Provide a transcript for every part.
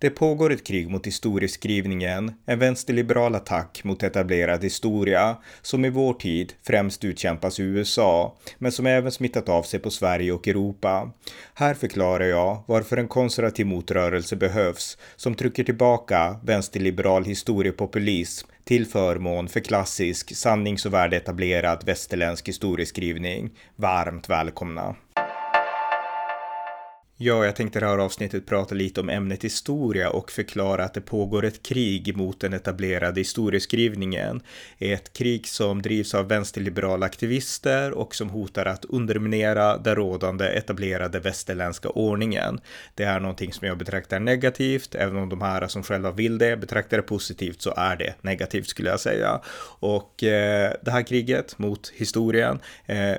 Det pågår ett krig mot historieskrivningen, en vänsterliberal attack mot etablerad historia, som i vår tid främst utkämpas i USA, men som även smittat av sig på Sverige och Europa. Här förklarar jag varför en konservativ motrörelse behövs, som trycker tillbaka vänsterliberal historiepopulism till förmån för klassisk, sannings och värdeetablerad västerländsk historieskrivning. Varmt välkomna! Ja, jag tänkte i det här avsnittet prata lite om ämnet historia och förklara att det pågår ett krig mot den etablerade historieskrivningen. Ett krig som drivs av vänsterliberala aktivister och som hotar att underminera den rådande etablerade västerländska ordningen. Det är någonting som jag betraktar negativt, även om de här som själva vill det betraktar det positivt så är det negativt skulle jag säga. Och eh, det här kriget mot historien, eh, eh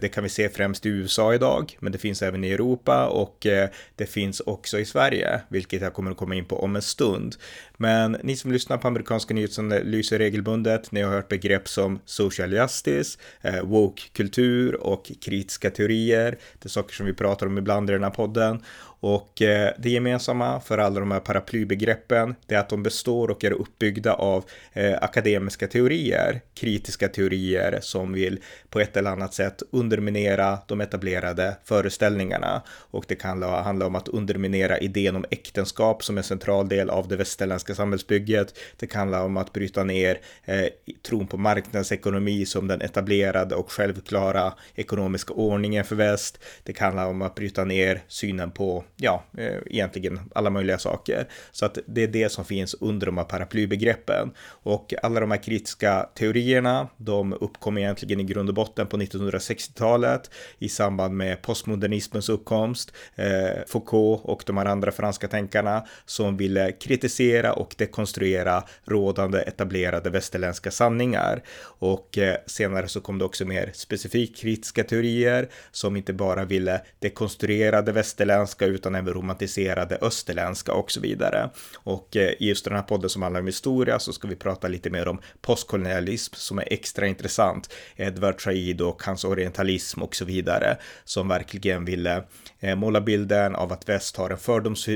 det kan vi se främst i USA idag, men det finns även i Europa och och eh, det finns också i Sverige, vilket jag kommer att komma in på om en stund. Men ni som lyssnar på amerikanska nyhetsanalyser regelbundet, ni har hört begrepp som social justice, eh, woke-kultur och kritiska teorier. Det är saker som vi pratar om ibland i den här podden. Och eh, det gemensamma för alla de här paraplybegreppen är att de består och är uppbyggda av eh, akademiska teorier, kritiska teorier som vill på ett eller annat sätt underminera de etablerade föreställningarna. Och det kan handla om att underminera idén om äktenskap som en central del av det västerländska samhällsbygget. Det kan handla om att bryta ner eh, tron på marknadsekonomi som den etablerade och självklara ekonomiska ordningen för väst. Det kan handla om att bryta ner synen på ja, eh, egentligen alla möjliga saker. Så att det är det som finns under de här paraplybegreppen. Och alla de här kritiska teorierna, de uppkom egentligen i grund och botten på 1960-talet i samband med postmodernismens uppkomst. Eh, Foucault och de här andra franska tänkarna som ville kritisera och dekonstruera rådande etablerade västerländska sanningar. Och eh, senare så kom det också mer specifikt kritiska teorier som inte bara ville dekonstruera det västerländska utan även romantiserade österländska och så vidare. Och eh, i just den här podden som handlar om historia så ska vi prata lite mer om postkolonialism som är extra intressant. Edward Said och hans orientalism och så vidare som verkligen ville eh, måla bilden av att väst har en fördoms,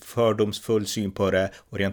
fördomsfull syn på det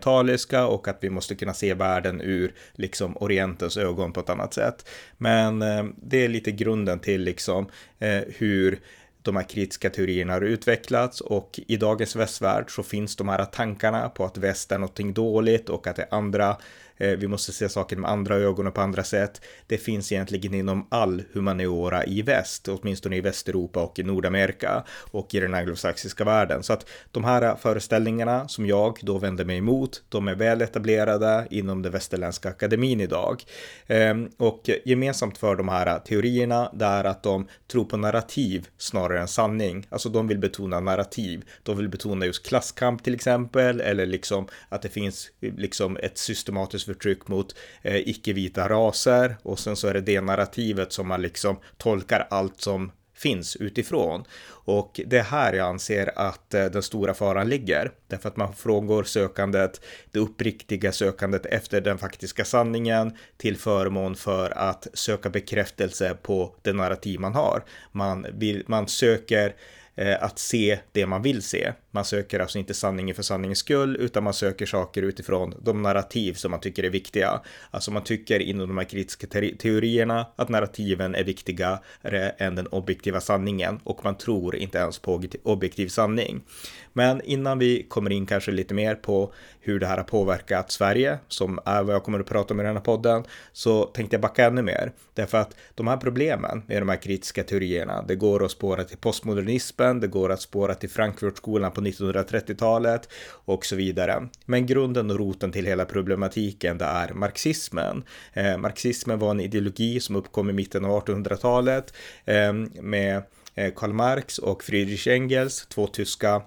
orientaliska och att vi måste kunna se världen ur liksom orientens ögon på ett annat sätt. Men eh, det är lite grunden till liksom eh, hur de här kritiska teorierna har utvecklats och i dagens västvärld så finns de här tankarna på att väst är någonting dåligt och att det är andra Eh, vi måste se saker med andra ögon och på andra sätt. Det finns egentligen inom all humaniora i väst, åtminstone i Västeuropa och i Nordamerika och i den anglosaxiska världen. Så att de här föreställningarna som jag då vänder mig emot, de är väl etablerade inom den västerländska akademin idag. Ehm, och gemensamt för de här teorierna, det är att de tror på narrativ snarare än sanning. Alltså de vill betona narrativ. De vill betona just klasskamp till exempel, eller liksom att det finns liksom ett systematiskt förtryck mot eh, icke-vita raser och sen så är det det narrativet som man liksom tolkar allt som finns utifrån. Och det är här jag anser att eh, den stora faran ligger. Därför att man frångår sökandet, det uppriktiga sökandet efter den faktiska sanningen till förmån för att söka bekräftelse på det narrativ man har. Man, vill, man söker eh, att se det man vill se. Man söker alltså inte sanningen för sanningens skull, utan man söker saker utifrån de narrativ som man tycker är viktiga. Alltså man tycker inom de här kritiska te teorierna att narrativen är viktigare än den objektiva sanningen och man tror inte ens på objektiv sanning. Men innan vi kommer in kanske lite mer på hur det här har påverkat Sverige, som är vad jag kommer att prata om i den här podden, så tänkte jag backa ännu mer. Därför att de här problemen med de här kritiska teorierna, det går att spåra till postmodernismen, det går att spåra till Frankfurtskolan på 1930-talet och så vidare. Men grunden och roten till hela problematiken det är marxismen. Eh, marxismen var en ideologi som uppkom i mitten av 1800-talet eh, med eh, Karl Marx och Friedrich Engels, två tyska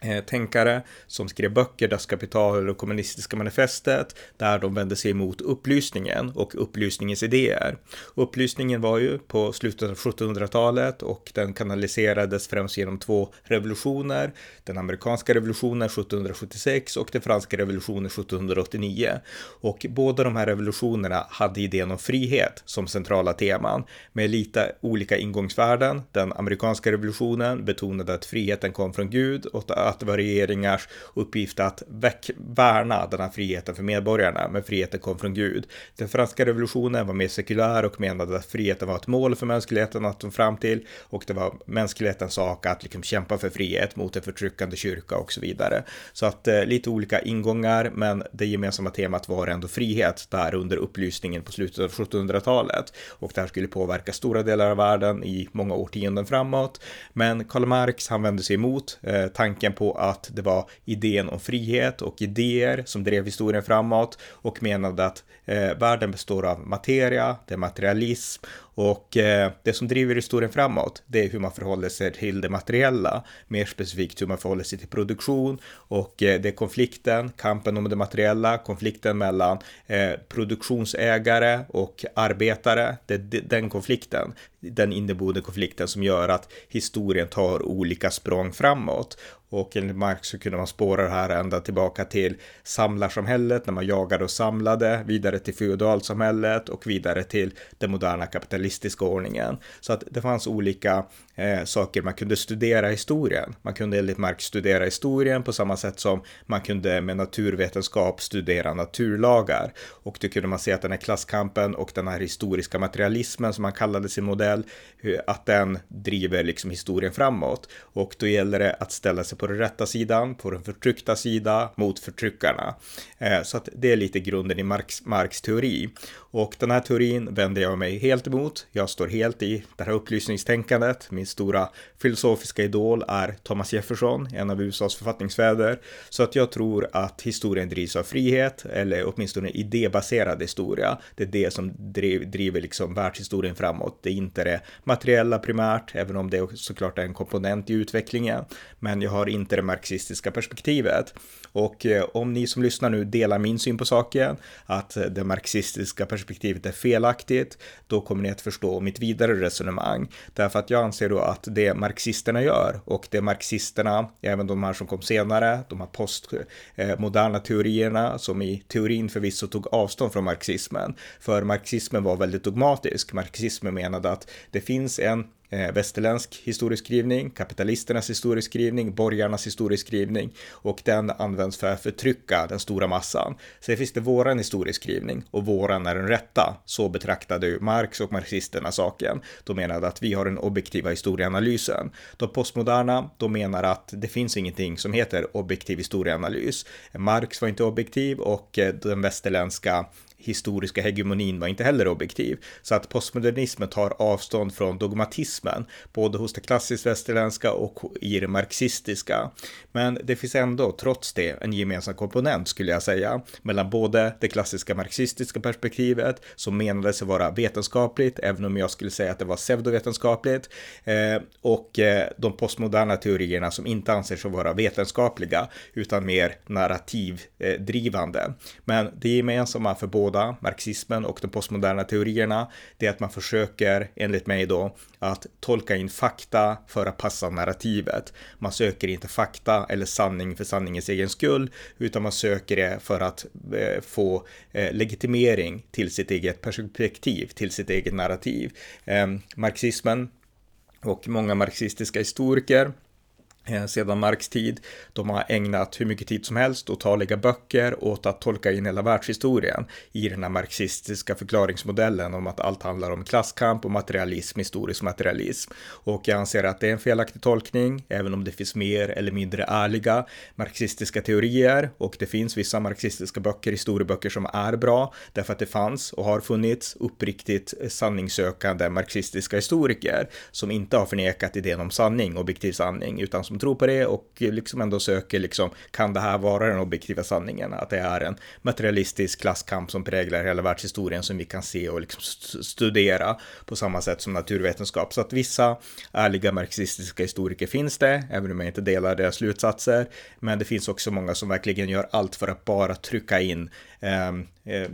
Eh, tänkare som skrev böcker, Das Kapital och Kommunistiska manifestet, där de vände sig emot upplysningen och upplysningens idéer. Upplysningen var ju på slutet av 1700-talet och den kanaliserades främst genom två revolutioner, den amerikanska revolutionen 1776 och den franska revolutionen 1789. Och båda de här revolutionerna hade idén om frihet som centrala teman med lite olika ingångsvärden. Den amerikanska revolutionen betonade att friheten kom från Gud och att det var regeringars uppgift att väck, värna den här friheten för medborgarna, men friheten kom från Gud. Den franska revolutionen var mer sekulär och menade att friheten var ett mål för mänskligheten att nå fram till och det var mänsklighetens sak att liksom kämpa för frihet mot en förtryckande kyrka och så vidare. Så att eh, lite olika ingångar, men det gemensamma temat var ändå frihet där under upplysningen på slutet av 1700-talet och det här skulle påverka stora delar av världen i många årtionden framåt. Men Karl Marx, han vände sig emot eh, tanken på att det var idén om frihet och idéer som drev historien framåt och menade att eh, världen består av materia, det är materialism och eh, det som driver historien framåt, det är hur man förhåller sig till det materiella, mer specifikt hur man förhåller sig till produktion och eh, det är konflikten, kampen om det materiella, konflikten mellan eh, produktionsägare och arbetare, det är den konflikten, den inneboende konflikten som gör att historien tar olika språng framåt. Och enligt Marx så kunde man spåra det här ända tillbaka till samlarsamhället när man jagade och samlade, vidare till feodalsamhället och vidare till den moderna kapitalistiska ordningen. Så att det fanns olika eh, saker man kunde studera historien. Man kunde enligt Marx studera historien på samma sätt som man kunde med naturvetenskap studera naturlagar. Och då kunde man se att den här klasskampen och den här historiska materialismen som man kallade sin modell, eh, att den driver liksom historien framåt. Och då gäller det att ställa sig på den rätta sidan, på den förtryckta sida, mot förtryckarna. Eh, så att det är lite grunden i Marx, Marx teori. Och den här teorin vänder jag mig helt emot. Jag står helt i det här upplysningstänkandet. Min stora filosofiska idol är Thomas Jefferson, en av USAs författningsfäder. Så att jag tror att historien drivs av frihet, eller åtminstone idébaserad historia. Det är det som driv, driver liksom världshistorien framåt. Det är inte det materiella primärt, även om det såklart är en komponent i utvecklingen. Men jag har inte det marxistiska perspektivet. Och eh, om ni som lyssnar nu delar min syn på saken, att eh, det marxistiska perspektivet är felaktigt, då kommer ni att förstå mitt vidare resonemang. Därför att jag anser då att det marxisterna gör och det marxisterna, även de här som kom senare, de här postmoderna eh, teorierna som i teorin förvisso tog avstånd från marxismen. För marxismen var väldigt dogmatisk. Marxismen menade att det finns en eh, västerländsk historieskrivning, kapitalisternas historieskrivning, borgarnas historieskrivning och den används för att förtrycka den stora massan. Sen finns det våran historieskrivning och våran är den rätta. Så betraktade ju Marx och marxisterna saken. De menade att vi har den objektiva historieanalysen. De postmoderna, de menar att det finns ingenting som heter objektiv historieanalys. Marx var inte objektiv och eh, den västerländska historiska hegemonin var inte heller objektiv. Så att postmodernismen tar avstånd från dogmatismen, både hos det klassiskt västerländska och i det marxistiska. Men det finns ändå, trots det, en gemensam komponent skulle jag säga, mellan både det klassiska marxistiska perspektivet, som menades vara vetenskapligt, även om jag skulle säga att det var pseudovetenskapligt, eh, och eh, de postmoderna teorierna som inte anser sig vara vetenskapliga, utan mer narrativdrivande. Men det gemensamma för båda båda, marxismen och de postmoderna teorierna, det är att man försöker, enligt mig då, att tolka in fakta för att passa narrativet. Man söker inte fakta eller sanning för sanningens egen skull, utan man söker det för att eh, få eh, legitimering till sitt eget perspektiv, till sitt eget narrativ. Eh, marxismen och många marxistiska historiker Eh, sedan Marx tid. De har ägnat hur mycket tid som helst och taliga böcker åt att tolka in hela världshistorien i den här marxistiska förklaringsmodellen om att allt handlar om klasskamp och materialism, historisk materialism. Och jag anser att det är en felaktig tolkning, även om det finns mer eller mindre ärliga marxistiska teorier och det finns vissa marxistiska böcker, historieböcker som är bra därför att det fanns och har funnits uppriktigt sanningssökande marxistiska historiker som inte har förnekat idén om sanning, objektiv sanning, utan som som tror på det och liksom ändå söker liksom, kan det här vara den objektiva sanningen? Att det är en materialistisk klasskamp som präglar hela världshistorien som vi kan se och liksom studera på samma sätt som naturvetenskap. Så att vissa ärliga marxistiska historiker finns det, även om jag inte delar deras slutsatser. Men det finns också många som verkligen gör allt för att bara trycka in Ehm, eh,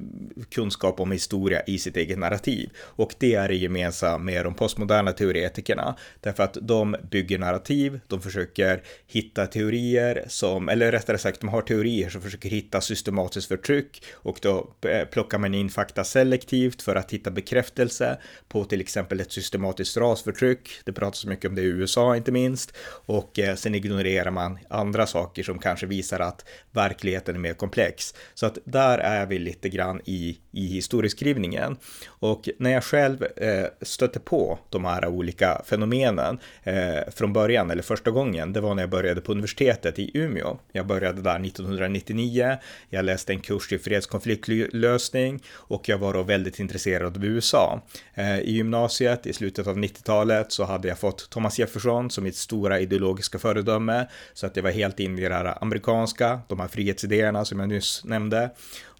kunskap om historia i sitt eget narrativ. Och det är det gemensamma med de postmoderna teoretikerna. Därför att de bygger narrativ, de försöker hitta teorier som, eller rättare sagt, de har teorier som försöker hitta systematiskt förtryck och då eh, plockar man in fakta selektivt för att hitta bekräftelse på till exempel ett systematiskt rasförtryck. Det pratas mycket om det i USA inte minst och eh, sen ignorerar man andra saker som kanske visar att verkligheten är mer komplex. Så att där där är vi lite grann i, i historieskrivningen. Och när jag själv eh, stötte på de här olika fenomenen eh, från början, eller första gången, det var när jag började på universitetet i Umeå. Jag började där 1999, jag läste en kurs i fredskonfliktlösning och jag var då väldigt intresserad av USA. Eh, I gymnasiet i slutet av 90-talet så hade jag fått Thomas Jefferson som mitt stora ideologiska föredöme, så att jag var helt inne i det här amerikanska, de här frihetsidéerna som jag nyss nämnde.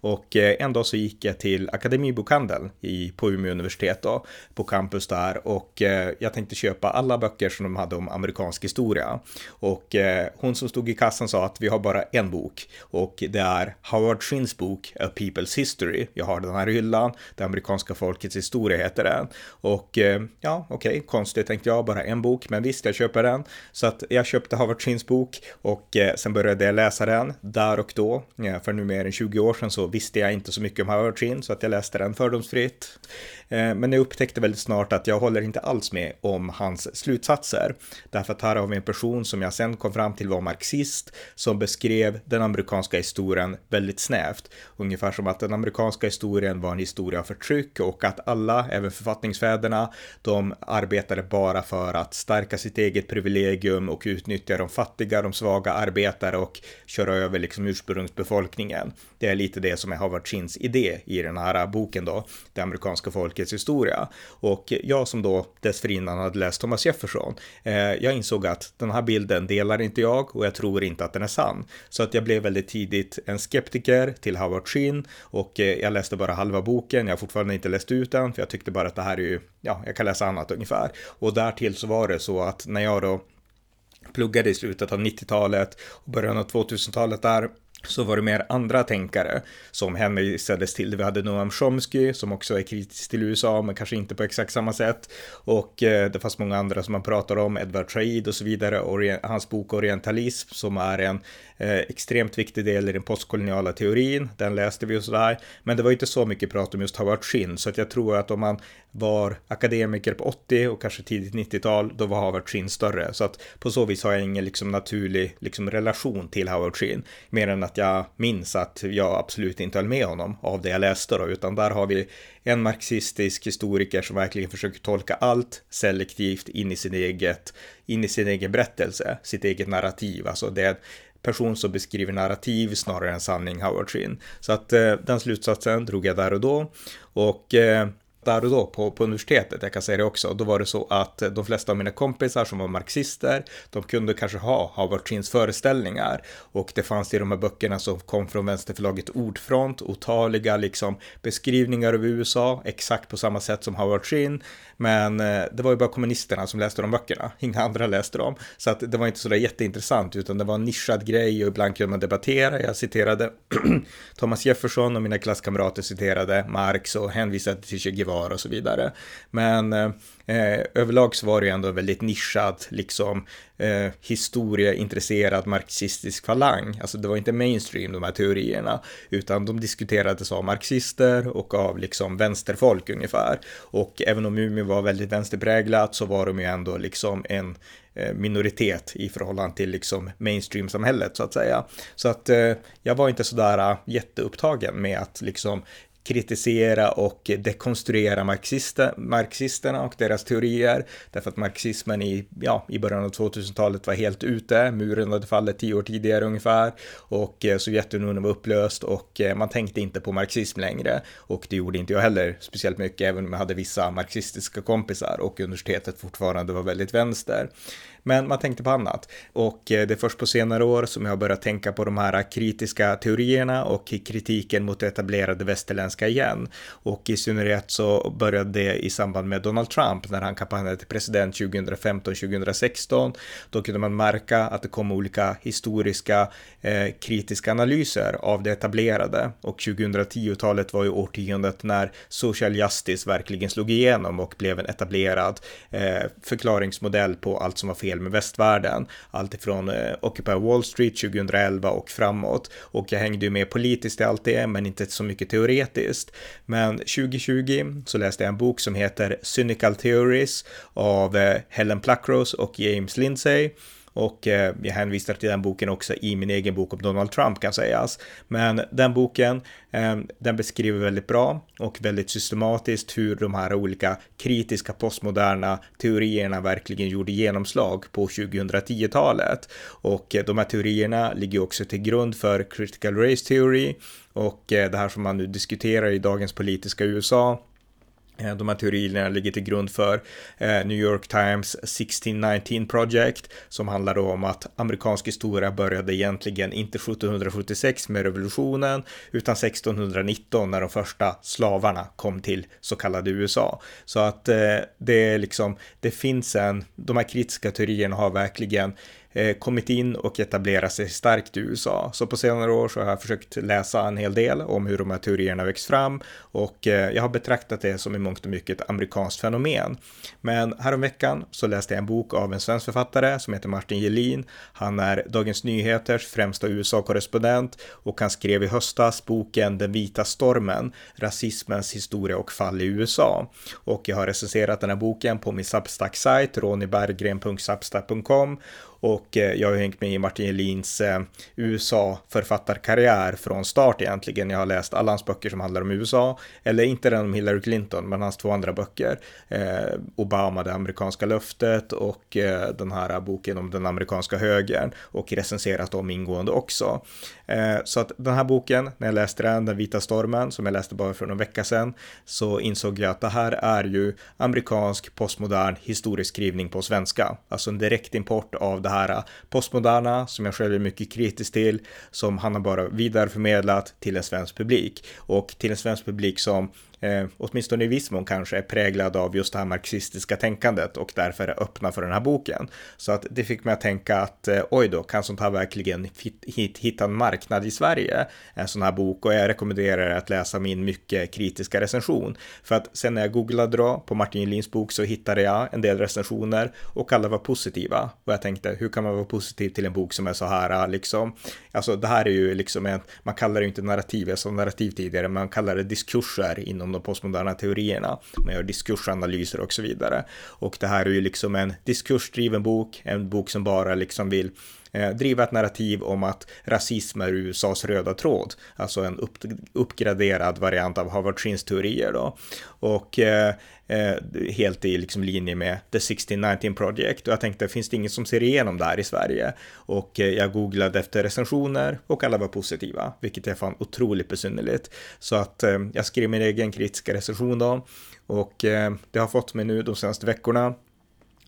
Och eh, en dag så gick jag till Akademibokhandeln i, på Umeå universitet då, på campus där och eh, jag tänkte köpa alla böcker som de hade om amerikansk historia. Och eh, hon som stod i kassan sa att vi har bara en bok och det är Howard Shins bok A People's History. Jag har den här hyllan, Det amerikanska folkets historia heter den. Och ja, okej, okay, konstigt tänkte jag, bara en bok, men visst, jag köper den. Så att jag köpte Howard Shins bok och sen började jag läsa den där och då, för nu mer än 20 år sedan så visste jag inte så mycket om Howard Sheen så att jag läste den fördomsfritt. Eh, men jag upptäckte väldigt snart att jag håller inte alls med om hans slutsatser. Därför att här har vi en person som jag sen kom fram till var marxist som beskrev den amerikanska historien väldigt snävt. Ungefär som att den amerikanska historien var en historia av förtryck och att alla, även författningsfäderna, de arbetade bara för att stärka sitt eget privilegium och utnyttja de fattiga, de svaga arbetare och köra över liksom ursprungsbefolkningen. Det är lite det som är Howard Chins idé i den här boken då, det amerikanska folket folkets historia. Och jag som då dessförinnan hade läst Thomas Jefferson, eh, jag insåg att den här bilden delar inte jag och jag tror inte att den är sann. Så att jag blev väldigt tidigt en skeptiker till Howard Sheen och eh, jag läste bara halva boken, jag har fortfarande inte läst ut den för jag tyckte bara att det här är ju, ja, jag kan läsa annat ungefär. Och därtill så var det så att när jag då pluggade i slutet av 90-talet och början av 2000-talet där så var det mer andra tänkare som hänvisades till. Vi hade Noam Chomsky som också är kritisk till USA, men kanske inte på exakt samma sätt. Och eh, det fanns många andra som man pratar om, Edward Said och så vidare, och hans bok Orientalism som är en eh, extremt viktig del i den postkoloniala teorin. Den läste vi och sådär. Men det var inte så mycket prat om just Howard Shinn, så att jag tror att om man var akademiker på 80 och kanske tidigt 90-tal, då var Howard Shinn större. Så att på så vis har jag ingen liksom naturlig liksom, relation till Howard Shinn, mer än att jag minns att jag absolut inte höll med honom av det jag läste då, utan där har vi en marxistisk historiker som verkligen försöker tolka allt selektivt in i sin eget, in i sin egen berättelse, sitt eget narrativ, alltså det person som beskriver narrativ snarare än sanning, Howard Shinn. Så att eh, den slutsatsen drog jag där och då. Och eh, där och då på, på universitetet, jag kan säga det också, då var det så att eh, de flesta av mina kompisar som var marxister, de kunde kanske ha Howard föreställningar. Och det fanns i de här böckerna som kom från vänsterförlaget Ordfront, otaliga liksom beskrivningar av USA, exakt på samma sätt som Howard Chin, men eh, det var ju bara kommunisterna som läste de böckerna, inga andra läste dem, så att det var inte så där jätteintressant, utan det var en nischad grej och ibland kunde man debattera, jag citerade Thomas Jefferson och mina klasskamrater citerade Marx och hänvisade till Che Guevara kvar och så vidare. Men eh, överlag så var det ju ändå väldigt nischad, liksom eh, historieintresserad marxistisk falang. Alltså det var inte mainstream de här teorierna, utan de diskuterades av marxister och av liksom vänsterfolk ungefär. Och även om Umeå var väldigt vänsterpräglat så var de ju ändå liksom en eh, minoritet i förhållande till liksom mainstream-samhället så att säga. Så att eh, jag var inte sådär eh, jätteupptagen med att liksom kritisera och dekonstruera marxister, marxisterna och deras teorier. Därför att marxismen i, ja, i början av 2000-talet var helt ute. Muren hade fallit tio år tidigare ungefär och eh, Sovjetunionen var upplöst och eh, man tänkte inte på marxism längre. Och det gjorde inte jag heller speciellt mycket, även om jag hade vissa marxistiska kompisar och universitetet fortfarande var väldigt vänster. Men man tänkte på annat. Och eh, det är först på senare år som jag har börjat tänka på de här kritiska teorierna och kritiken mot det etablerade västerländska igen. Och i synnerhet så började det i samband med Donald Trump när han kampanjade till president 2015-2016. Då kunde man märka att det kom olika historiska eh, kritiska analyser av det etablerade. Och 2010-talet var ju årtiondet när social justice verkligen slog igenom och blev en etablerad eh, förklaringsmodell på allt som var fel fel med västvärlden. Alltifrån eh, Occupy Wall Street 2011 och framåt. Och jag hängde ju med politiskt i allt det, men inte så mycket teoretiskt. Men 2020 så läste jag en bok som heter Cynical Theories av eh, Helen Pluckrose och James Lindsay. Och eh, jag hänvisar till den boken också i min egen bok om Donald Trump kan sägas. Men den boken, eh, den beskriver väldigt bra och väldigt systematiskt hur de här olika kritiska postmoderna teorierna verkligen gjorde genomslag på 2010-talet. Och eh, de här teorierna ligger också till grund för critical race theory och eh, det här som man nu diskuterar i dagens politiska USA Eh, de här teorierna ligger till grund för eh, New York Times 1619 Project som handlar om att amerikansk historia började egentligen inte 1776 med revolutionen utan 1619 när de första slavarna kom till så kallade USA. Så att eh, det är liksom, det finns en, de här kritiska teorierna har verkligen Eh, kommit in och etablerat sig starkt i USA. Så på senare år så har jag försökt läsa en hel del om hur de här teorierna växt fram och eh, jag har betraktat det som i mångt och mycket ett amerikanskt fenomen. Men häromveckan så läste jag en bok av en svensk författare som heter Martin Gelin. Han är Dagens Nyheters främsta USA-korrespondent och han skrev i höstas boken Den vita stormen, rasismens historia och fall i USA. Och jag har recenserat den här boken på min Substack-sajt ronibergren.substack.com och eh, jag har hängt med i Martin Jelins eh, USA-författarkarriär från start egentligen. Jag har läst alla hans böcker som handlar om USA, eller inte den om Hillary Clinton, men hans två andra böcker. Eh, Obama, det amerikanska löftet och eh, den här boken om den amerikanska högern och recenserat dem ingående också. Eh, så att den här boken, när jag läste den, Den vita stormen, som jag läste bara för någon vecka sedan, så insåg jag att det här är ju amerikansk postmodern historieskrivning på svenska, alltså en direktimport av det här Äh, postmoderna som jag själv är mycket kritisk till, som han har bara vidareförmedlat till en svensk publik. Och till en svensk publik som eh, åtminstone i viss mån kanske är präglad av just det här marxistiska tänkandet och därför är öppna för den här boken. Så att det fick mig att tänka att eh, oj då, kan sånt här verkligen hit, hitta en marknad i Sverige? En sån här bok och jag rekommenderar att läsa min mycket kritiska recension. För att sen när jag googlade då på Martin Jelins bok så hittade jag en del recensioner och alla var positiva. Och jag tänkte, hur kan man vara positiv till en bok som är så här eh, liksom? Alltså det här är ju liksom en, man kallar det ju inte narrativ, jag sa narrativ tidigare, man kallar det diskurser inom de postmoderna teorierna. Man gör diskursanalyser och så vidare. Och det här är ju liksom en diskursdriven bok, en bok som bara liksom vill eh, driva ett narrativ om att rasism är USAs röda tråd, alltså en upp, uppgraderad variant av Harvard Shins teorier då. Och eh, eh, helt i liksom linje med The 1619 Project och jag tänkte finns det ingen som ser igenom det här i Sverige? Och eh, jag googlade efter recensioner och alla var positiva, vilket jag fann otroligt besynnerligt. Så att eh, jag skrev min egen kritiska recension då och eh, det har fått mig nu de senaste veckorna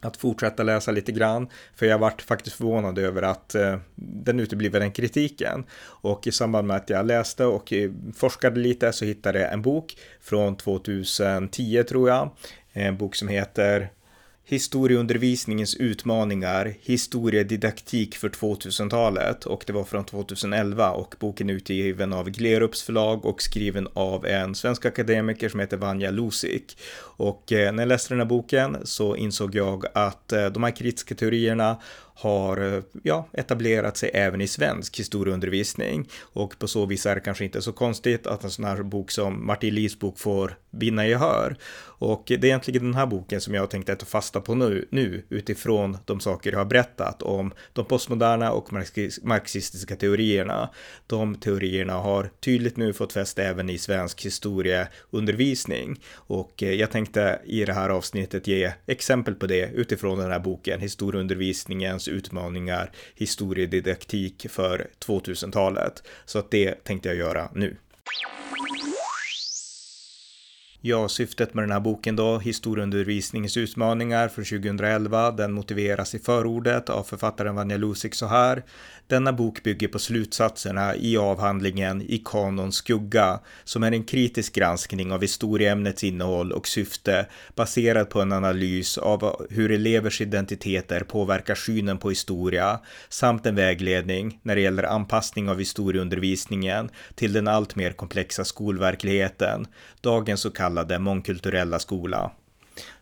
att fortsätta läsa lite grann, för jag vart faktiskt förvånad över att eh, den uteblivna den kritiken. Och i samband med att jag läste och eh, forskade lite så hittade jag en bok från 2010 tror jag, en bok som heter Historieundervisningens utmaningar, historiedidaktik för 2000-talet och det var från 2011 och boken är utgiven av Glerups förlag och skriven av en svensk akademiker som heter Vanja Lusik. Och eh, när jag läste den här boken så insåg jag att eh, de här kritiska teorierna har eh, ja, etablerat sig även i svensk historieundervisning och på så vis är det kanske inte så konstigt att en sån här bok som Martin Lis bok får vinna gehör. Och det är egentligen den här boken som jag tänkte ta fasta på nu, nu utifrån de saker jag har berättat om de postmoderna och marxistiska teorierna. De teorierna har tydligt nu fått fäste även i svensk historieundervisning och eh, jag tänkte i det här avsnittet ge exempel på det utifrån den här boken, historieundervisningens utmaningar, historiedidaktik för 2000-talet. Så att det tänkte jag göra nu. Ja, syftet med den här boken då, Historieundervisningens utmaningar från 2011, den motiveras i förordet av författaren Vanja Lusik så här. Denna bok bygger på slutsatserna i avhandlingen I kanons skugga, som är en kritisk granskning av historieämnets innehåll och syfte baserad på en analys av hur elevers identiteter påverkar synen på historia samt en vägledning när det gäller anpassning av historieundervisningen till den allt mer komplexa skolverkligheten, dagens så kallade mångkulturella skola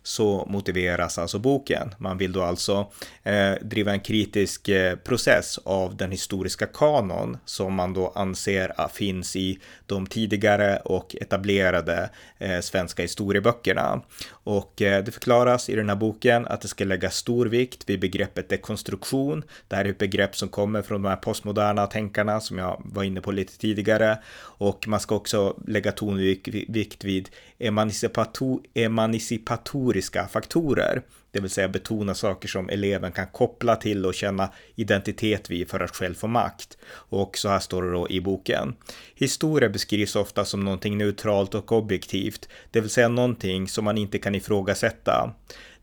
så motiveras alltså boken. Man vill då alltså eh, driva en kritisk eh, process av den historiska kanon som man då anser ah, finns i de tidigare och etablerade eh, svenska historieböckerna. Och eh, det förklaras i den här boken att det ska läggas stor vikt vid begreppet dekonstruktion. Det här är ett begrepp som kommer från de här postmoderna tänkarna som jag var inne på lite tidigare. Och man ska också lägga tonvikt vid motoriska faktorer, det vill säga betona saker som eleven kan koppla till och känna identitet vid för att själv få makt. Och så här står det då i boken. Historia beskrivs ofta som någonting neutralt och objektivt, det vill säga någonting som man inte kan ifrågasätta.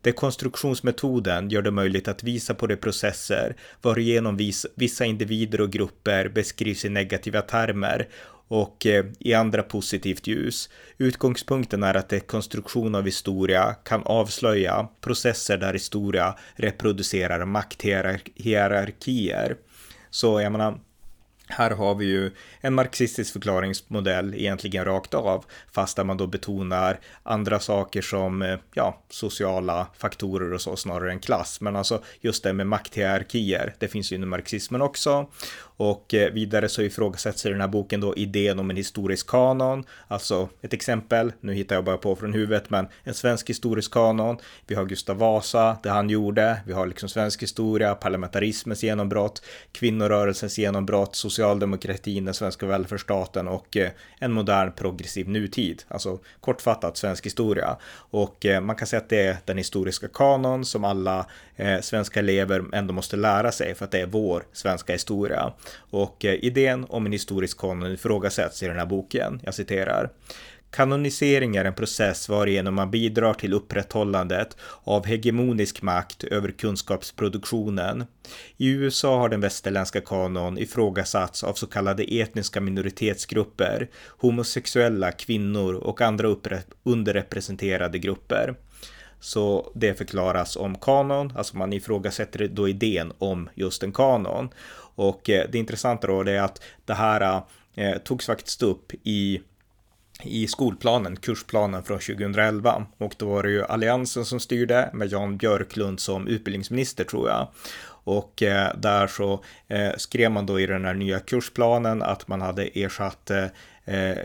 Dekonstruktionsmetoden gör det möjligt att visa på de processer varigenom vissa individer och grupper beskrivs i negativa termer och eh, i andra positivt ljus. Utgångspunkten är att dekonstruktion av historia kan avslöja processer där historia reproducerar makthierarkier. Så jag menar, här har vi ju en marxistisk förklaringsmodell egentligen rakt av, fast där man då betonar andra saker som eh, ja, sociala faktorer och så snarare än klass. Men alltså just det med makthierarkier, det finns ju inom marxismen också. Och eh, vidare så ifrågasätts i den här boken då idén om en historisk kanon, alltså ett exempel, nu hittar jag bara på från huvudet, men en svensk historisk kanon. Vi har Gustav Vasa, det han gjorde, vi har liksom svensk historia, parlamentarismens genombrott, kvinnorörelsens genombrott, socialdemokratin, den svenska välfärdsstaten och eh, en modern progressiv nutid, alltså kortfattat svensk historia. Och eh, man kan säga att det är den historiska kanon som alla svenska elever ändå måste lära sig för att det är vår svenska historia. Och eh, idén om en historisk kanon ifrågasätts i den här boken. Jag citerar. Kanonisering är en process varigenom man bidrar till upprätthållandet av hegemonisk makt över kunskapsproduktionen. I USA har den västerländska kanon ifrågasatts av så kallade etniska minoritetsgrupper, homosexuella, kvinnor och andra underrepresenterade grupper. Så det förklaras om kanon, alltså man ifrågasätter då idén om just en kanon. Och eh, det intressanta då är att det här eh, togs faktiskt upp i i skolplanen, kursplanen från 2011 och då var det ju Alliansen som styrde med Jan Björklund som utbildningsminister tror jag. Och eh, där så eh, skrev man då i den här nya kursplanen att man hade ersatt eh, eh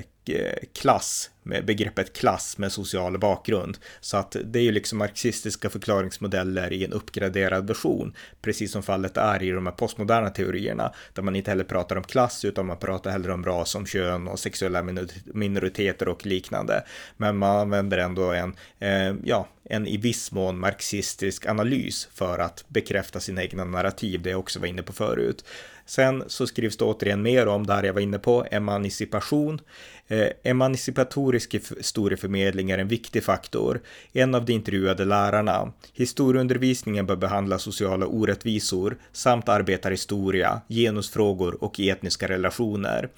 klass begreppet klass med social bakgrund. Så att det är ju liksom marxistiska förklaringsmodeller i en uppgraderad version, precis som fallet är i de här postmoderna teorierna, där man inte heller pratar om klass, utan man pratar hellre om ras, om kön och sexuella minoriteter och liknande. Men man använder ändå en, eh, ja, en i viss mån marxistisk analys för att bekräfta sina egna narrativ, det jag också var inne på förut. Sen så skrivs det återigen mer om det här jag var inne på, emancipation. Eh, emancipatorisk historieförmedling är en viktig faktor. En av de intervjuade lärarna. Historieundervisningen bör behandla sociala orättvisor samt arbetarhistoria, genusfrågor och etniska relationer.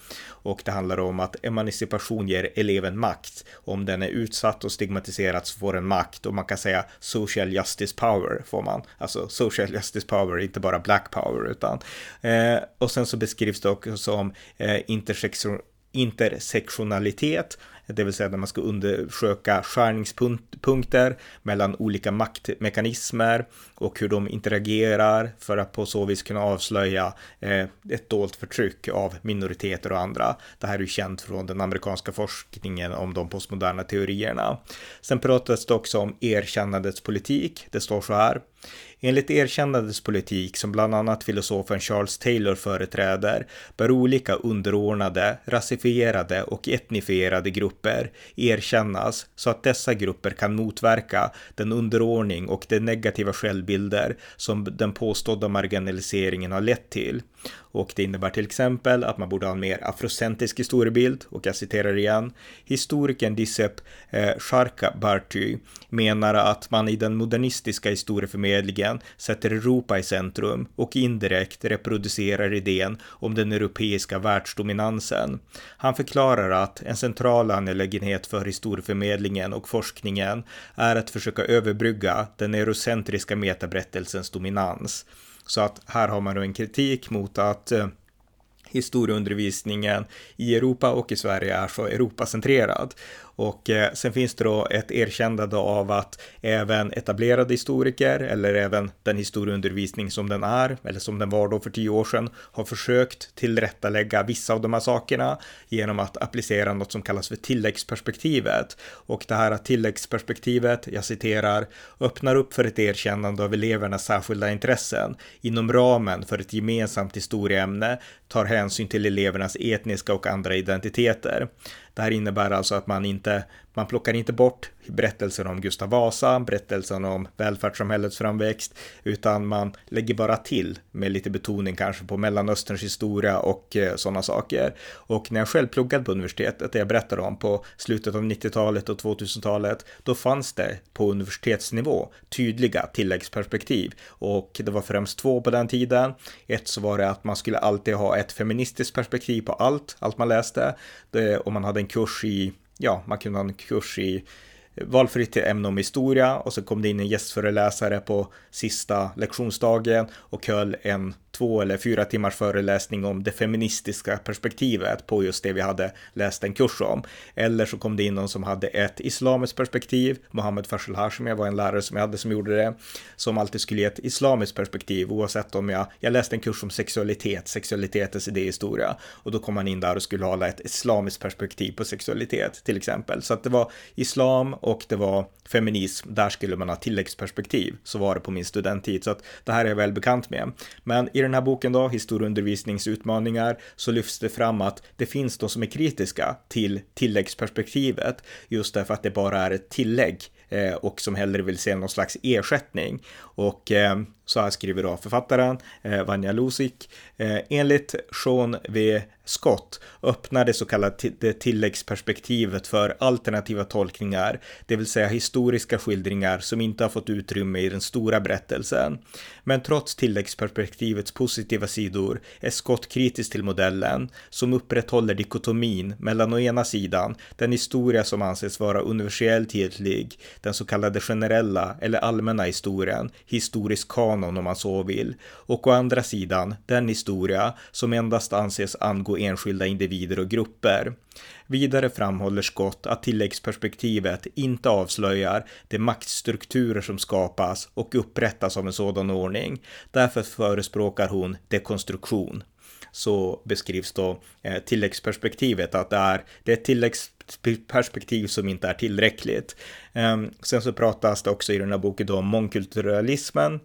Och det handlar om att emancipation ger eleven makt. Om den är utsatt och stigmatiserad så får den makt och man kan säga social justice power får man. Alltså social justice power, inte bara black power utan. Eh, och sen så beskrivs det också som eh, intersektion intersektionalitet det vill säga när man ska undersöka skärningspunkter mellan olika maktmekanismer och hur de interagerar för att på så vis kunna avslöja eh, ett dolt förtryck av minoriteter och andra. Det här är ju känt från den amerikanska forskningen om de postmoderna teorierna. Sen pratas det också om erkännandets politik. Det står så här. Enligt erkännandets politik, som bland annat filosofen Charles Taylor företräder, bör olika underordnade, rasifierade och etnifierade grupper erkännas så att dessa grupper kan motverka den underordning och de negativa självbilder som den påstådda marginaliseringen har lett till. Och det innebär till exempel att man borde ha en mer afrocentrisk historiebild. Och jag citerar igen. Historikern Dissep eh, menar att man i den modernistiska historieförmedlingen sätter Europa i centrum och indirekt reproducerar idén om den europeiska världsdominansen. Han förklarar att en central angelägenhet för historieförmedlingen och forskningen är att försöka överbrygga den eurocentriska metaberättelsens dominans. Så att här har man då en kritik mot att eh, historieundervisningen i Europa och i Sverige är så Europacentrerad. Och eh, sen finns det då ett erkännande av att även etablerade historiker eller även den historieundervisning som den är, eller som den var då för tio år sedan, har försökt tillrättalägga vissa av de här sakerna genom att applicera något som kallas för tilläggsperspektivet. Och det här tilläggsperspektivet, jag citerar, öppnar upp för ett erkännande av elevernas särskilda intressen inom ramen för ett gemensamt historieämne, tar hänsyn till elevernas etniska och andra identiteter. Det här innebär alltså att man inte man plockar inte bort berättelsen om Gustav Vasa, berättelsen om välfärdssamhällets framväxt, utan man lägger bara till med lite betoning kanske på Mellanösterns historia och eh, sådana saker. Och när jag själv pluggade på universitetet, det jag berättade om på slutet av 90-talet och 2000-talet, då fanns det på universitetsnivå tydliga tilläggsperspektiv och det var främst två på den tiden. Ett så var det att man skulle alltid ha ett feministiskt perspektiv på allt, allt man läste. Det, om man hade en kurs i ja, man kunde ha en kurs i valfritt ämne om historia och så kom det in en gästföreläsare på sista lektionsdagen och höll en två eller fyra timmars föreläsning om det feministiska perspektivet på just det vi hade läst en kurs om. Eller så kom det in någon som hade ett islamiskt perspektiv, Mohammed Faisal Hashemi var en lärare som jag hade som gjorde det, som alltid skulle ge ett islamiskt perspektiv oavsett om jag, jag läste en kurs om sexualitet, sexualitetens idéhistoria och då kom man in där och skulle hålla ett islamiskt perspektiv på sexualitet till exempel. Så att det var islam och det var feminism, där skulle man ha tilläggsperspektiv. Så var det på min studenttid, så att det här är jag väl bekant med. Men i den den här boken då, historieundervisningsutmaningar, så lyfts det fram att det finns de som är kritiska till tilläggsperspektivet, just därför att det bara är ett tillägg eh, och som hellre vill se någon slags ersättning. Och eh, så här skriver då författaren eh, Vanja Lusik. Eh, enligt Sean V. Scott öppnar det så kallade tilläggsperspektivet för alternativa tolkningar, det vill säga historiska skildringar som inte har fått utrymme i den stora berättelsen. Men trots tilläggsperspektivets positiva sidor är Scott kritisk till modellen som upprätthåller dikotomin mellan å ena sidan den historia som anses vara universellt giltig, den så kallade generella eller allmänna historien, historisk kanon om man så vill, och å andra sidan den historia som endast anses angå enskilda individer och grupper. Vidare framhåller Scott att tilläggsperspektivet inte avslöjar de maktstrukturer som skapas och upprättas av en sådan ordning. Därför förespråkar hon dekonstruktion så beskrivs då eh, tilläggsperspektivet att det är, det är ett tilläggsperspektiv som inte är tillräckligt. Ehm, sen så pratas det också i den här boken då om mångkulturalismen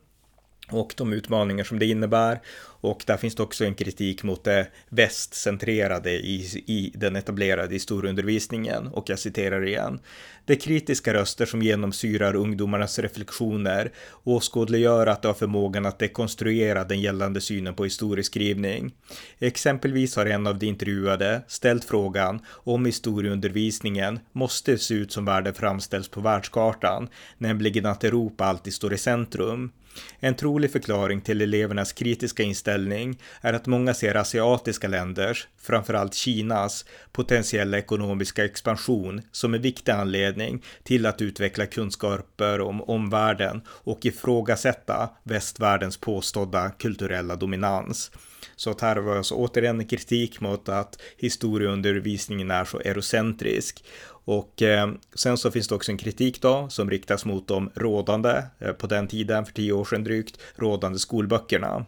och de utmaningar som det innebär. Och där finns det också en kritik mot det västcentrerade i, i den etablerade historieundervisningen. Och jag citerar igen. Det kritiska röster som genomsyrar ungdomarnas reflektioner åskådliggör att de har förmågan att dekonstruera den gällande synen på historieskrivning. Exempelvis har en av de intervjuade ställt frågan om historieundervisningen måste se ut som världen framställs på världskartan, nämligen att Europa alltid står i centrum. En trolig förklaring till elevernas kritiska inställning är att många ser asiatiska länders, framförallt Kinas, potentiella ekonomiska expansion som en viktig anledning till att utveckla kunskaper om omvärlden och ifrågasätta västvärldens påstådda kulturella dominans. Så att här var alltså återigen kritik mot att historieundervisningen är så eurocentrisk. Och eh, sen så finns det också en kritik då som riktas mot de rådande, eh, på den tiden för tio år sedan drygt, rådande skolböckerna.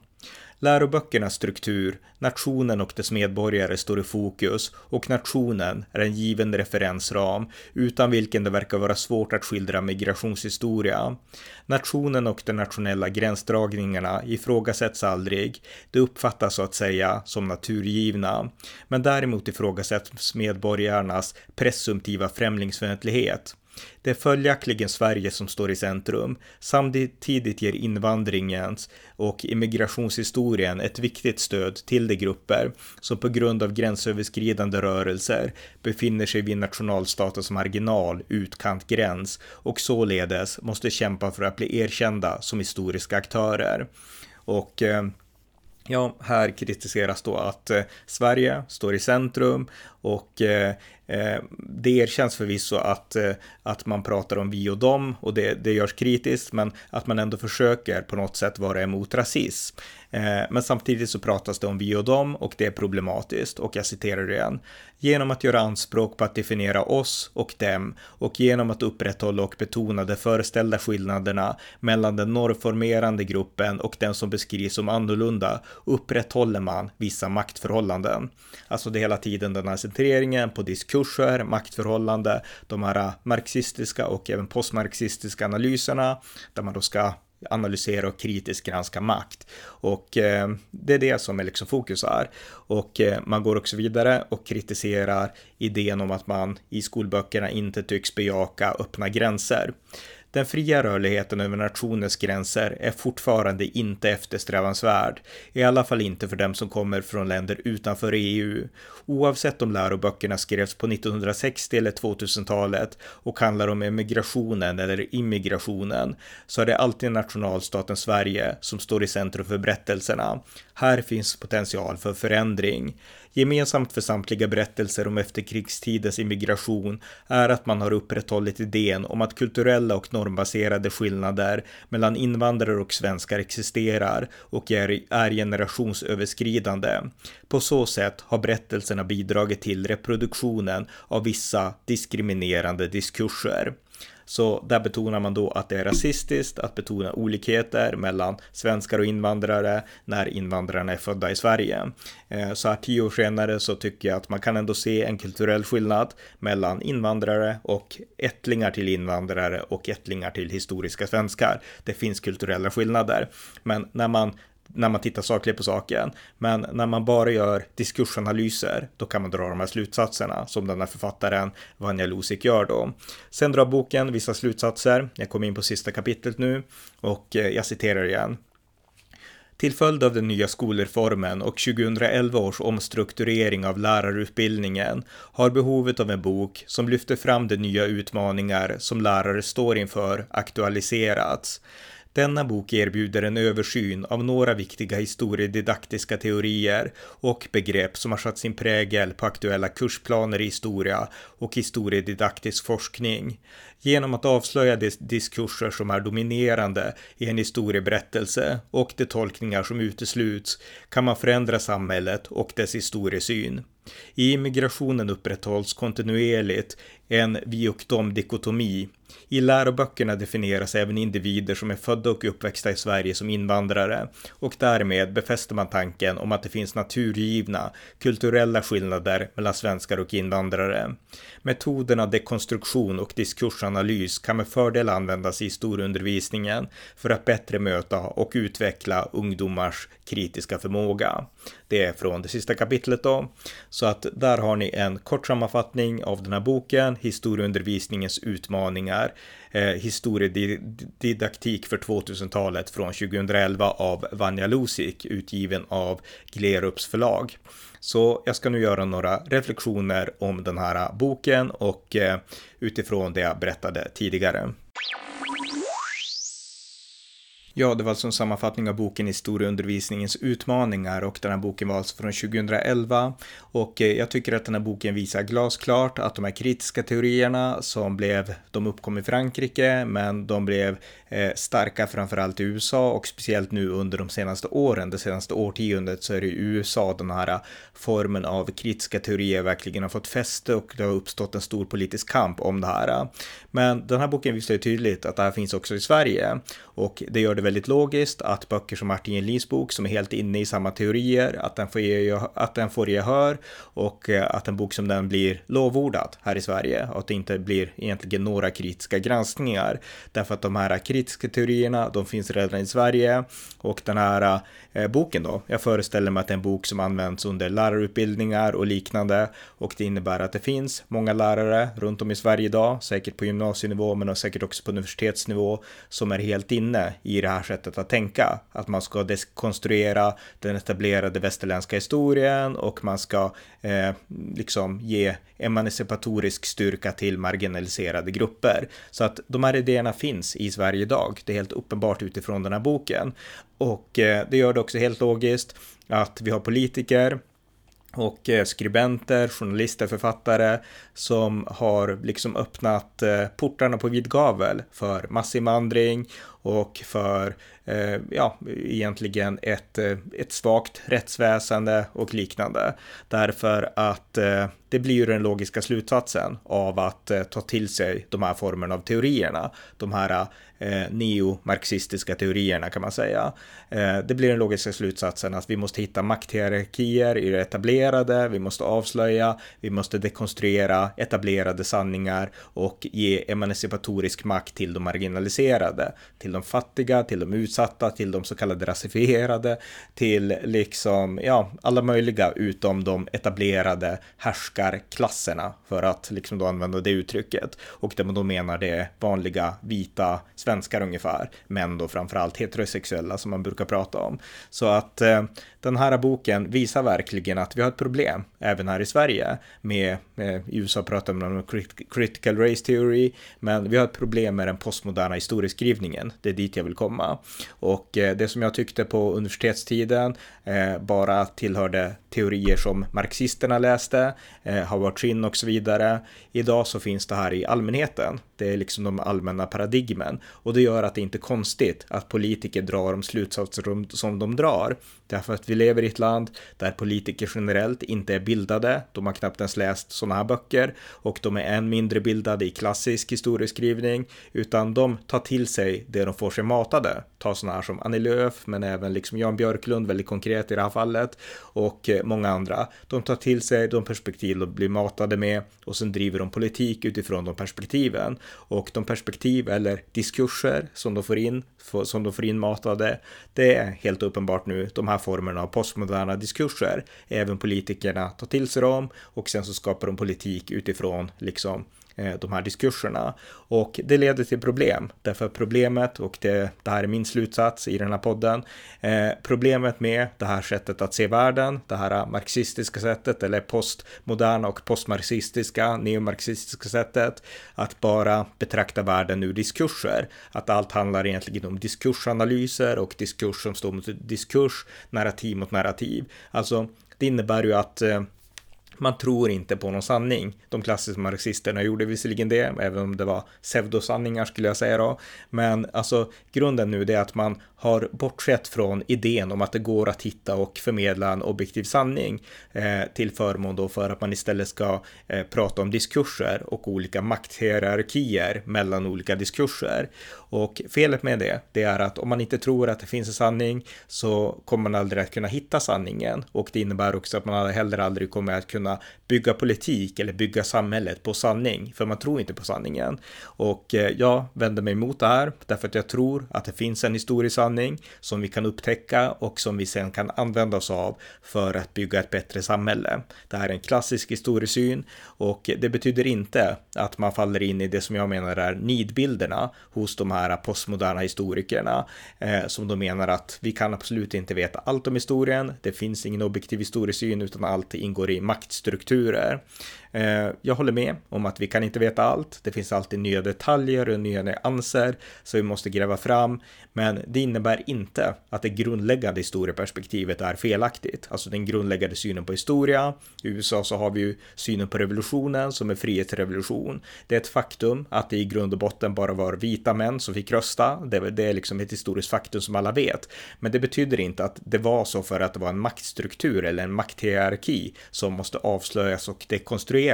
Läroböckernas struktur, nationen och dess medborgare står i fokus och nationen är en given referensram utan vilken det verkar vara svårt att skildra migrationshistoria. Nationen och de nationella gränsdragningarna ifrågasätts aldrig. Det uppfattas så att säga som naturgivna. Men däremot ifrågasätts medborgarnas presumtiva främlingsfientlighet. Det är följaktligen Sverige som står i centrum. Samtidigt ger invandringens och immigrationshistorien ett viktigt stöd till de grupper som på grund av gränsöverskridande rörelser befinner sig vid nationalstatens marginal, utkantgräns och således måste kämpa för att bli erkända som historiska aktörer. Och eh, Ja, här kritiseras då att eh, Sverige står i centrum och eh, eh, det erkänns förvisso att, eh, att man pratar om vi och dem och det, det görs kritiskt, men att man ändå försöker på något sätt vara emot rasism. Eh, men samtidigt så pratas det om vi och dem och det är problematiskt och jag citerar igen. Genom att göra anspråk på att definiera oss och dem och genom att upprätthålla och betona de föreställda skillnaderna mellan den norrformerande gruppen och den som beskrivs som annorlunda upprätthåller man vissa maktförhållanden. Alltså det är hela tiden den här centreringen på diskurser, maktförhållande, de här marxistiska och även postmarxistiska analyserna där man då ska analysera och kritiskt granska makt. Och eh, det är det som är liksom fokus är. Och eh, man går också vidare och kritiserar idén om att man i skolböckerna inte tycks bejaka öppna gränser. Den fria rörligheten över nationens gränser är fortfarande inte eftersträvansvärd, i alla fall inte för dem som kommer från länder utanför EU. Oavsett om läroböckerna skrevs på 1960 eller 2000-talet och handlar om emigrationen eller immigrationen, så är det alltid nationalstaten Sverige som står i centrum för berättelserna. Här finns potential för förändring. Gemensamt för samtliga berättelser om efterkrigstidens immigration är att man har upprätthållit idén om att kulturella och normbaserade skillnader mellan invandrare och svenskar existerar och är, är generationsöverskridande. På så sätt har berättelserna bidragit till reproduktionen av vissa diskriminerande diskurser. Så där betonar man då att det är rasistiskt att betona olikheter mellan svenskar och invandrare när invandrarna är födda i Sverige. Eh, så här tio år senare så tycker jag att man kan ändå se en kulturell skillnad mellan invandrare och ättlingar till invandrare och ättlingar till historiska svenskar. Det finns kulturella skillnader, men när man när man tittar sakligt på saken. Men när man bara gör diskursanalyser, då kan man dra de här slutsatserna som den här författaren Vanja Lusik gör då. Sen drar boken vissa slutsatser. Jag kommer in på sista kapitlet nu och eh, jag citerar igen. Till följd av den nya skolreformen och 2011 års omstrukturering av lärarutbildningen har behovet av en bok som lyfter fram de nya utmaningar som lärare står inför aktualiserats. Denna bok erbjuder en översyn av några viktiga historiedidaktiska teorier och begrepp som har satt sin prägel på aktuella kursplaner i historia och historiedidaktisk forskning. Genom att avslöja de diskurser som är dominerande i en historieberättelse och de tolkningar som utesluts kan man förändra samhället och dess historiesyn. I immigrationen upprätthålls kontinuerligt en vi och dom-dikotomi. I läroböckerna definieras även individer som är födda och uppväxta i Sverige som invandrare och därmed befäster man tanken om att det finns naturgivna kulturella skillnader mellan svenskar och invandrare. Metoderna dekonstruktion och diskursanalys kan med fördel användas i historieundervisningen för att bättre möta och utveckla ungdomars kritiska förmåga. Det är från det sista kapitlet då. Så att där har ni en kort sammanfattning av den här boken, historieundervisningens utmaningar, eh, historiedidaktik för 2000-talet från 2011 av Vanja Lusik, utgiven av Glerups förlag. Så jag ska nu göra några reflektioner om den här boken och eh, utifrån det jag berättade tidigare. Ja, det var alltså en sammanfattning av boken Historieundervisningens utmaningar och den här boken var alltså från 2011 och eh, jag tycker att den här boken visar glasklart att de här kritiska teorierna som blev, de uppkom i Frankrike, men de blev eh, starka framförallt i USA och speciellt nu under de senaste åren, det senaste årtiondet så är det i USA den här formen av kritiska teorier verkligen har fått fäste och det har uppstått en stor politisk kamp om det här. Men den här boken visar ju tydligt att det här finns också i Sverige och det gör det väldigt logiskt att böcker som Martin Jelins bok som är helt inne i samma teorier, att den får, ge, att den får gehör och eh, att en bok som den blir lovordad här i Sverige och att det inte blir egentligen några kritiska granskningar. Därför att de här kritiska teorierna, de finns redan i Sverige och den här eh, boken då, jag föreställer mig att det är en bok som används under lärarutbildningar och liknande och det innebär att det finns många lärare runt om i Sverige idag, säkert på gymnasienivå men säkert också på universitetsnivå som är helt inne i det här sättet att tänka. Att man ska dekonstruera den etablerade västerländska historien och man ska eh, liksom ge emancipatorisk styrka till marginaliserade grupper. Så att de här idéerna finns i Sverige idag. Det är helt uppenbart utifrån den här boken. Och eh, det gör det också helt logiskt att vi har politiker och eh, skribenter, journalister, författare som har liksom öppnat eh, portarna på vid gavel för massinvandring och för eh, ja, egentligen ett, eh, ett svagt rättsväsende och liknande. Därför att eh, det blir ju den logiska slutsatsen av att eh, ta till sig de här formerna av teorierna. De här eh, neomarxistiska teorierna kan man säga. Eh, det blir den logiska slutsatsen att vi måste hitta makthierarkier i det etablerade, vi måste avslöja, vi måste dekonstruera etablerade sanningar och ge emancipatorisk makt till de marginaliserade, till de fattiga, till de utsatta, till de så kallade rasifierade, till liksom, ja, alla möjliga utom de etablerade härskarklasserna för att liksom då använda det uttrycket. Och det man då menar det är vanliga vita svenskar ungefär, men då framförallt heterosexuella som man brukar prata om. Så att eh, den här boken visar verkligen att vi har ett problem, även här i Sverige, med, med i USA pratar man om critical race theory, men vi har ett problem med den postmoderna historieskrivningen. Det är dit jag vill komma. Och eh, det som jag tyckte på universitetstiden eh, bara tillhörde teorier som marxisterna läste, eh, Howard Chin och så vidare. Idag så finns det här i allmänheten. Det är liksom de allmänna paradigmen och det gör att det inte är konstigt att politiker drar de slutsatser som de drar. Därför att vi lever i ett land där politiker generellt inte är bildade. De har knappt ens läst sådana här böcker och de är än mindre bildade i klassisk historieskrivning, utan de tar till sig det de får sig matade. Ta sådana här som Annie Lööf, men även liksom Jan Björklund, väldigt konkret i det här fallet, och eh, många andra. De tar till sig de perspektiv de blir matade med och sen driver de politik utifrån de perspektiven. Och de perspektiv eller diskurser som de får in, som de får in matade, det är helt uppenbart nu de här formerna av postmoderna diskurser. Även politikerna tar till sig dem och sen så skapar de politik utifrån liksom Eh, de här diskurserna. Och det leder till problem, därför problemet, och det, det här är min slutsats i den här podden, eh, problemet med det här sättet att se världen, det här marxistiska sättet, eller postmoderna och postmarxistiska, neomarxistiska sättet, att bara betrakta världen ur diskurser, att allt handlar egentligen om diskursanalyser och diskurs som står mot diskurs, narrativ mot narrativ. Alltså, det innebär ju att eh, man tror inte på någon sanning. De klassiska marxisterna gjorde visserligen det, även om det var pseudosanningar skulle jag säga då. Men alltså grunden nu är att man har bortsett från idén om att det går att hitta och förmedla en objektiv sanning eh, till förmån då för att man istället ska eh, prata om diskurser och olika makthierarkier mellan olika diskurser. Och felet med det, det är att om man inte tror att det finns en sanning så kommer man aldrig att kunna hitta sanningen och det innebär också att man heller aldrig kommer att kunna bygga politik eller bygga samhället på sanning, för man tror inte på sanningen. Och eh, jag vänder mig emot det här därför att jag tror att det finns en historisk sanning som vi kan upptäcka och som vi sen kan använda oss av för att bygga ett bättre samhälle. Det här är en klassisk historiesyn och det betyder inte att man faller in i det som jag menar är nidbilderna hos de här postmoderna historikerna eh, som de menar att vi kan absolut inte veta allt om historien. Det finns ingen objektiv historiesyn utan allt ingår i maktstrukturer. Eh, jag håller med om att vi kan inte veta allt. Det finns alltid nya detaljer och nya nyanser som vi måste gräva fram. Men det innebär inte att det grundläggande historieperspektivet är felaktigt. Alltså den grundläggande synen på historia. I USA så har vi ju synen på revolutionen som är frihetsrevolution. Det är ett faktum att det i grund och botten bara var vita män som fick rösta. Det, det är liksom ett historiskt faktum som alla vet. Men det betyder inte att det var så för att det var en maktstruktur eller en makthierarki som måste avslöjas och dekonstrueras,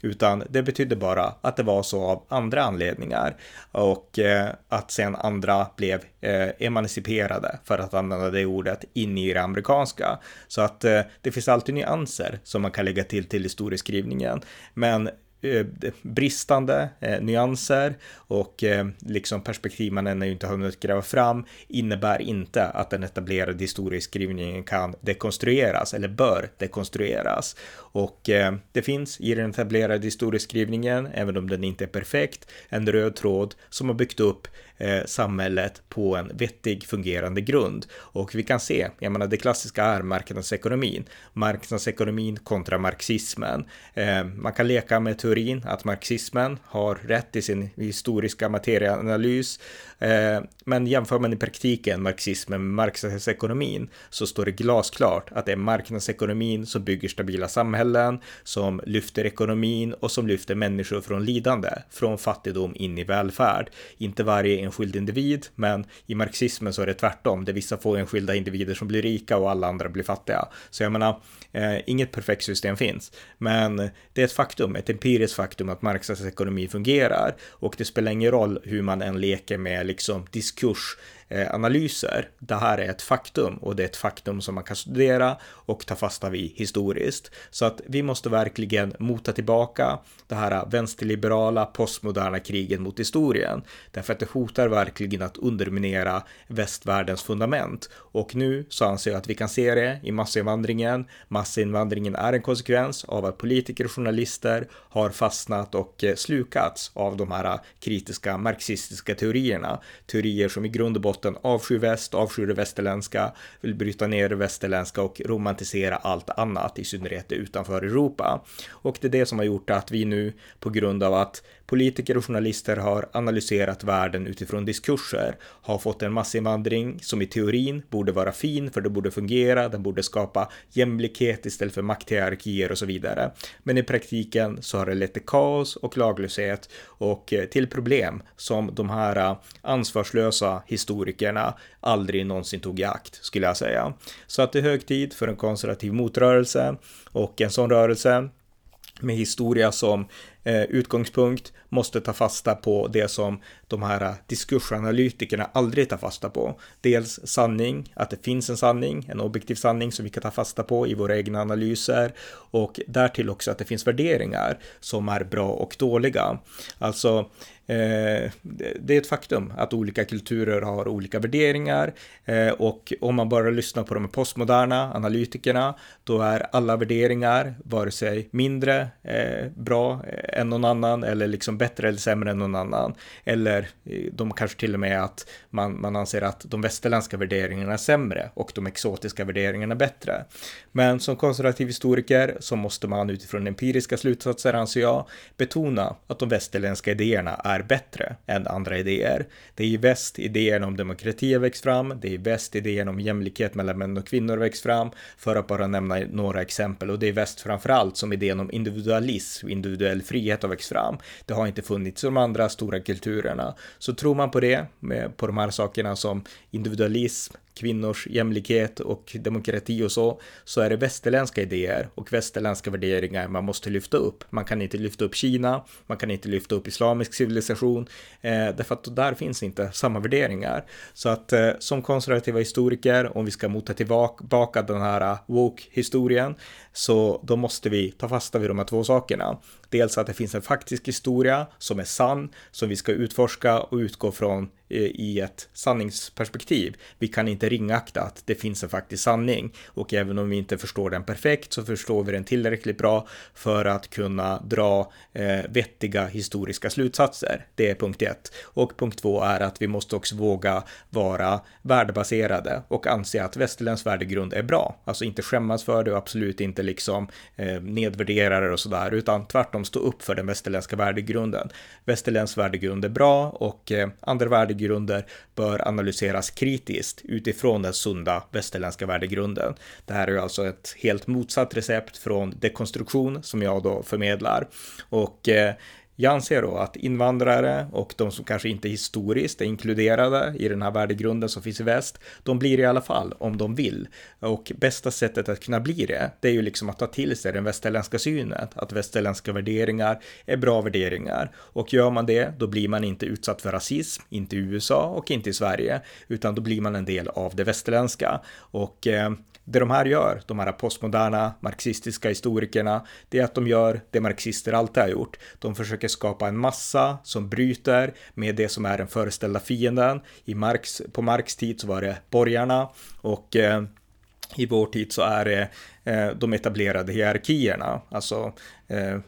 utan det betydde bara att det var så av andra anledningar och eh, att sen andra blev eh, emanciperade, för att använda det ordet, in i det amerikanska. Så att eh, det finns alltid nyanser som man kan lägga till till historieskrivningen, men Eh, bristande eh, nyanser och eh, liksom perspektiv man ännu inte hunnit gräva fram innebär inte att den etablerade historieskrivningen kan dekonstrueras eller bör dekonstrueras. Och eh, det finns i den etablerade historieskrivningen, även om den inte är perfekt, en röd tråd som har byggt upp eh, samhället på en vettig fungerande grund. Och vi kan se, jag menar det klassiska är marknadsekonomin, marknadsekonomin kontra marxismen. Eh, man kan leka med teorin att marxismen har rätt i sin historiska materieanalys, eh, men jämför man i praktiken marxismen med marknadsekonomin så står det glasklart att det är marknadsekonomin som bygger stabila samhällen, som lyfter ekonomin och som lyfter människor från lidande, från fattigdom in i välfärd. Inte varje enskild individ, men i marxismen så är det tvärtom. Det är vissa få enskilda individer som blir rika och alla andra blir fattiga. Så jag menar, eh, inget perfekt system finns, men det är ett faktum, ett empiriskt faktum att marknadsekonomi fungerar och det spelar ingen roll hur man än leker med liksom diskurs Eh, analyser. Det här är ett faktum och det är ett faktum som man kan studera och ta fasta vid historiskt. Så att vi måste verkligen mota tillbaka det här vänsterliberala postmoderna kriget mot historien. Därför att det hotar verkligen att underminera västvärldens fundament. Och nu så anser jag att vi kan se det i massinvandringen. Massinvandringen är en konsekvens av att politiker och journalister har fastnat och eh, slukats av de här eh, kritiska marxistiska teorierna. Teorier som i grund och botten botten avskyr väst, avskyr det västerländska, vill bryta ner det västerländska och romantisera allt annat, i synnerhet utanför Europa. Och det är det som har gjort att vi nu, på grund av att Politiker och journalister har analyserat världen utifrån diskurser, har fått en massinvandring som i teorin borde vara fin för det borde fungera, den borde skapa jämlikhet istället för makthierarkier och så vidare. Men i praktiken så har det lett till kaos och laglöshet och eh, till problem som de här eh, ansvarslösa historikerna aldrig någonsin tog i akt, skulle jag säga. Så att det är hög tid för en konservativ motrörelse och en sån rörelse med historia som eh, utgångspunkt måste ta fasta på det som de här eh, diskursanalytikerna aldrig tar fasta på. Dels sanning, att det finns en sanning, en objektiv sanning som vi kan ta fasta på i våra egna analyser och därtill också att det finns värderingar som är bra och dåliga. Alltså Eh, det är ett faktum att olika kulturer har olika värderingar eh, och om man bara lyssnar på de postmoderna analytikerna då är alla värderingar vare sig mindre eh, bra eh, än någon annan eller liksom bättre eller sämre än någon annan. Eller eh, de kanske till och med att man, man anser att de västerländska värderingarna är sämre och de exotiska värderingarna bättre. Men som konservativ historiker så måste man utifrån empiriska slutsatser anser jag betona att de västerländska idéerna är är bättre än andra idéer. Det är i väst idéerna om demokrati har växt fram, det är i väst idéerna om jämlikhet mellan män och kvinnor växt fram, för att bara nämna några exempel. Och det är i väst framförallt som idén om individualism, individuell frihet har växt fram. Det har inte funnits i de andra stora kulturerna. Så tror man på det, på de här sakerna som individualism, kvinnors jämlikhet och demokrati och så, så är det västerländska idéer och västerländska värderingar man måste lyfta upp. Man kan inte lyfta upp Kina, man kan inte lyfta upp islamisk civilisation, eh, därför att där finns inte samma värderingar. Så att eh, som konservativa historiker, om vi ska mota tillbaka den här eh, woke-historien, så då måste vi ta fasta vid de här två sakerna. Dels att det finns en faktisk historia som är sann, som vi ska utforska och utgå från eh, i ett sanningsperspektiv. Vi kan inte ringakta att det finns en faktisk sanning och även om vi inte förstår den perfekt så förstår vi den tillräckligt bra för att kunna dra eh, vettiga historiska slutsatser. Det är punkt ett. Och punkt två är att vi måste också våga vara värdebaserade och anse att västerländsk värdegrund är bra. Alltså inte skämmas för det och absolut inte liksom eh, nedvärdera det och sådär, utan tvärtom stå upp för den västerländska värdegrunden. Västerländsk värdegrund är bra och eh, andra värdegrunder bör analyseras kritiskt utifrån den sunda västerländska värdegrunden. Det här är alltså ett helt motsatt recept från dekonstruktion som jag då förmedlar och eh, jag anser då att invandrare och de som kanske inte historiskt är inkluderade i den här värdegrunden som finns i väst, de blir i alla fall om de vill. Och bästa sättet att kunna bli det, det är ju liksom att ta till sig den västerländska synen, att västerländska värderingar är bra värderingar. Och gör man det, då blir man inte utsatt för rasism, inte i USA och inte i Sverige, utan då blir man en del av det västerländska. Och eh, det de här gör, de här postmoderna marxistiska historikerna, det är att de gör det marxister alltid har gjort. De försöker skapa en massa som bryter med det som är den föreställda fienden. I Marx, på Marx tid så var det borgarna och eh, i vår tid så är det eh, de etablerade hierarkierna, alltså Eh,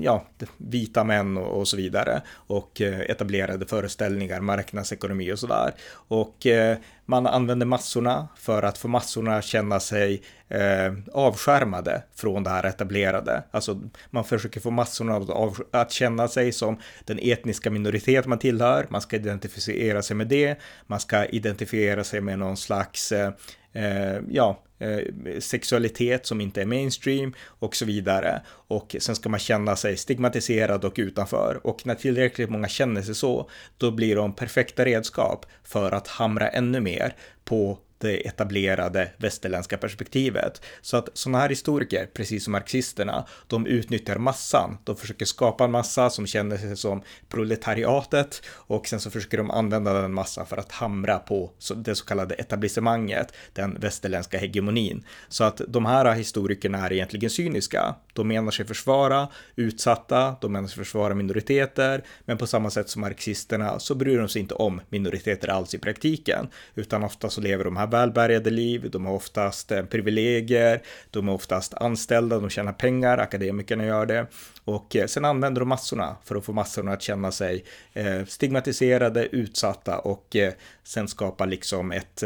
ja, vita män och, och så vidare och eh, etablerade föreställningar, marknadsekonomi och sådär. Och eh, man använder massorna för att få massorna att känna sig eh, avskärmade från det här etablerade. Alltså man försöker få massorna att, av, att känna sig som den etniska minoritet man tillhör. Man ska identifiera sig med det. Man ska identifiera sig med någon slags eh, eh ja, Eh, sexualitet som inte är mainstream och så vidare. Och sen ska man känna sig stigmatiserad och utanför. Och när tillräckligt många känner sig så, då blir de perfekta redskap för att hamra ännu mer på det etablerade västerländska perspektivet. Så att sådana här historiker, precis som marxisterna, de utnyttjar massan. De försöker skapa en massa som känner sig som proletariatet och sen så försöker de använda den massan för att hamra på det så kallade etablissemanget, den västerländska hegemonin. Så att de här historikerna är egentligen cyniska. De menar sig försvara utsatta, de menar sig försvara minoriteter, men på samma sätt som marxisterna så bryr de sig inte om minoriteter alls i praktiken, utan ofta så lever de här välbärgade liv, de har oftast eh, privilegier, de är oftast anställda, de tjänar pengar, akademikerna gör det. Och eh, sen använder de massorna för att få massorna att känna sig eh, stigmatiserade, utsatta och sen skapa liksom ett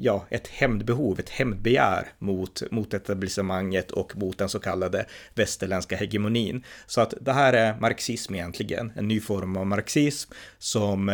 ja, ett hämndbehov, ett hämndbegär mot, mot etablissemanget och mot den så kallade västerländska hegemonin. Så att det här är marxism egentligen, en ny form av marxism som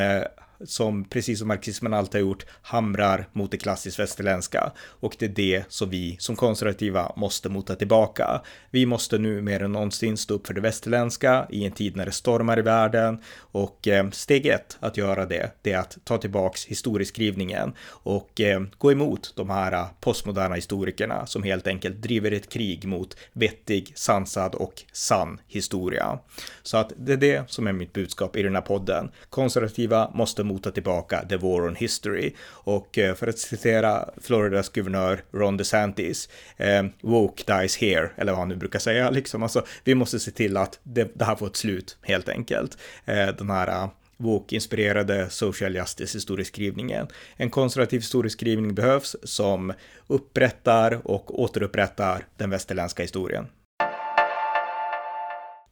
som precis som marxismen alltid har gjort hamrar mot det klassiskt västerländska och det är det som vi som konservativa måste mota tillbaka. Vi måste nu mer än någonsin stå upp för det västerländska i en tid när det stormar i världen och eh, steg ett att göra det, det är att ta tillbaks historieskrivningen och eh, gå emot de här eh, postmoderna historikerna som helt enkelt driver ett krig mot vettig, sansad och sann historia. Så att det är det som är mitt budskap i den här podden. Konservativa måste mota tillbaka the war on history. Och eh, för att citera Floridas guvernör Ron DeSantis, eh, woke dies here, eller vad han nu brukar säga, liksom. Alltså, vi måste se till att det, det här får ett slut, helt enkelt. Eh, den här eh, Woke-inspirerade social justice historieskrivningen. En konservativ historieskrivning behövs som upprättar och återupprättar den västerländska historien.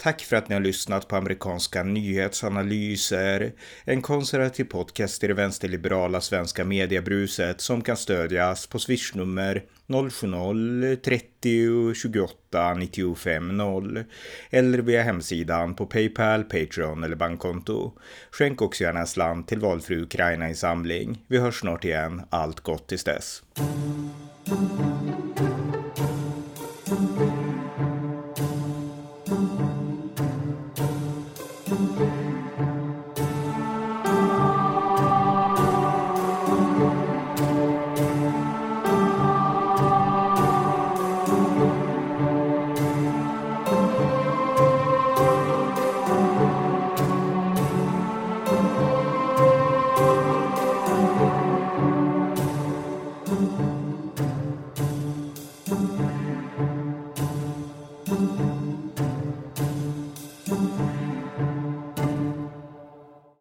Tack för att ni har lyssnat på amerikanska nyhetsanalyser, en konservativ podcast i det vänsterliberala svenska mediebruset som kan stödjas på swishnummer 070-30 28 95 0 eller via hemsidan på Paypal, Patreon eller bankkonto. Skänk också gärna en slant till valfri Ukraina-insamling. Vi hörs snart igen. Allt gott tills dess.